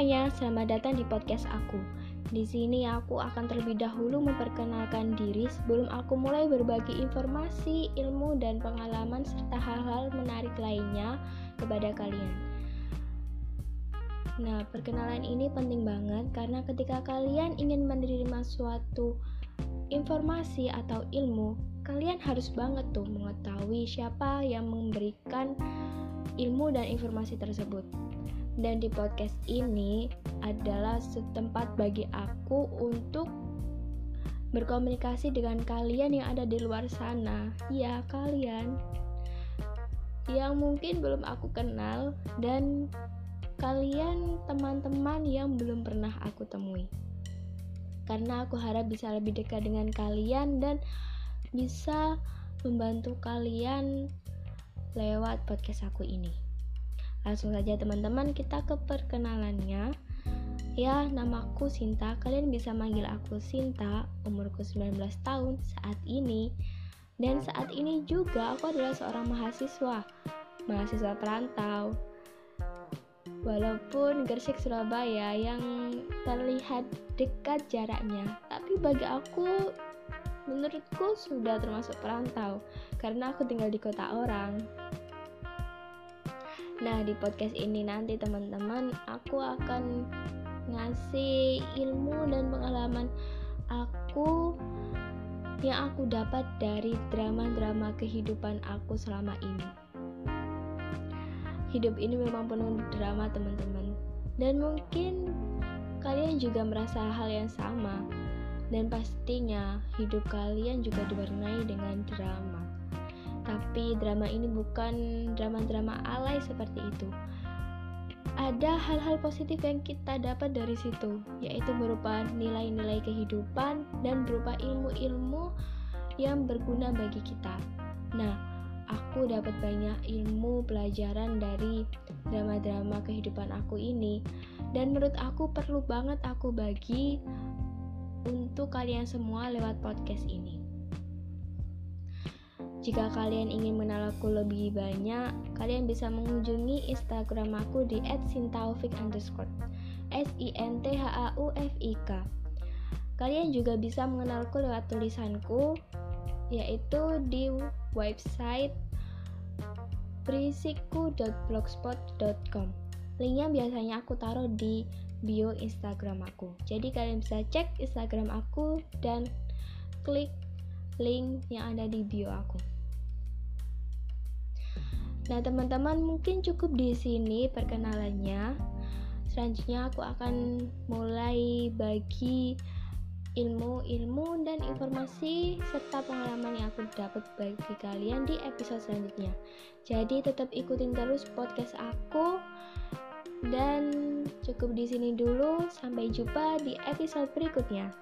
semuanya, selamat datang di podcast aku. Di sini aku akan terlebih dahulu memperkenalkan diri sebelum aku mulai berbagi informasi, ilmu, dan pengalaman serta hal-hal menarik lainnya kepada kalian. Nah, perkenalan ini penting banget karena ketika kalian ingin menerima suatu informasi atau ilmu, kalian harus banget tuh mengetahui siapa yang memberikan ilmu dan informasi tersebut. Dan di podcast ini adalah setempat bagi aku untuk berkomunikasi dengan kalian yang ada di luar sana. Ya, kalian yang mungkin belum aku kenal dan kalian teman-teman yang belum pernah aku temui. Karena aku harap bisa lebih dekat dengan kalian dan bisa membantu kalian lewat podcast aku ini. Langsung saja teman-teman kita ke perkenalannya. Ya, namaku Sinta. Kalian bisa manggil aku Sinta. Umurku 19 tahun saat ini. Dan saat ini juga aku adalah seorang mahasiswa. Mahasiswa perantau. Walaupun Gersik Surabaya yang terlihat dekat jaraknya, tapi bagi aku menurutku sudah termasuk perantau karena aku tinggal di kota orang. Nah, di podcast ini nanti teman-teman aku akan ngasih ilmu dan pengalaman aku yang aku dapat dari drama-drama kehidupan aku selama ini. Hidup ini memang penuh drama, teman-teman. Dan mungkin kalian juga merasa hal yang sama dan pastinya hidup kalian juga diwarnai dengan drama. Tapi drama ini bukan drama-drama alay seperti itu. Ada hal-hal positif yang kita dapat dari situ, yaitu berupa nilai-nilai kehidupan dan berupa ilmu-ilmu yang berguna bagi kita. Nah, aku dapat banyak ilmu pelajaran dari drama-drama kehidupan aku ini dan menurut aku perlu banget aku bagi untuk kalian semua lewat podcast ini. Jika kalian ingin mengenal aku lebih banyak, kalian bisa mengunjungi Instagram aku di @sintaufik underscore S I N T H A U F I K. Kalian juga bisa mengenalku lewat tulisanku, yaitu di website berisiku.blogspot.com. Linknya biasanya aku taruh di bio Instagram aku. Jadi kalian bisa cek Instagram aku dan klik link yang ada di bio aku. Nah, teman-teman mungkin cukup di sini perkenalannya. Selanjutnya aku akan mulai bagi ilmu-ilmu dan informasi serta pengalaman yang aku dapat bagi kalian di episode selanjutnya. Jadi tetap ikutin terus podcast aku dan cukup di sini dulu. Sampai jumpa di episode berikutnya.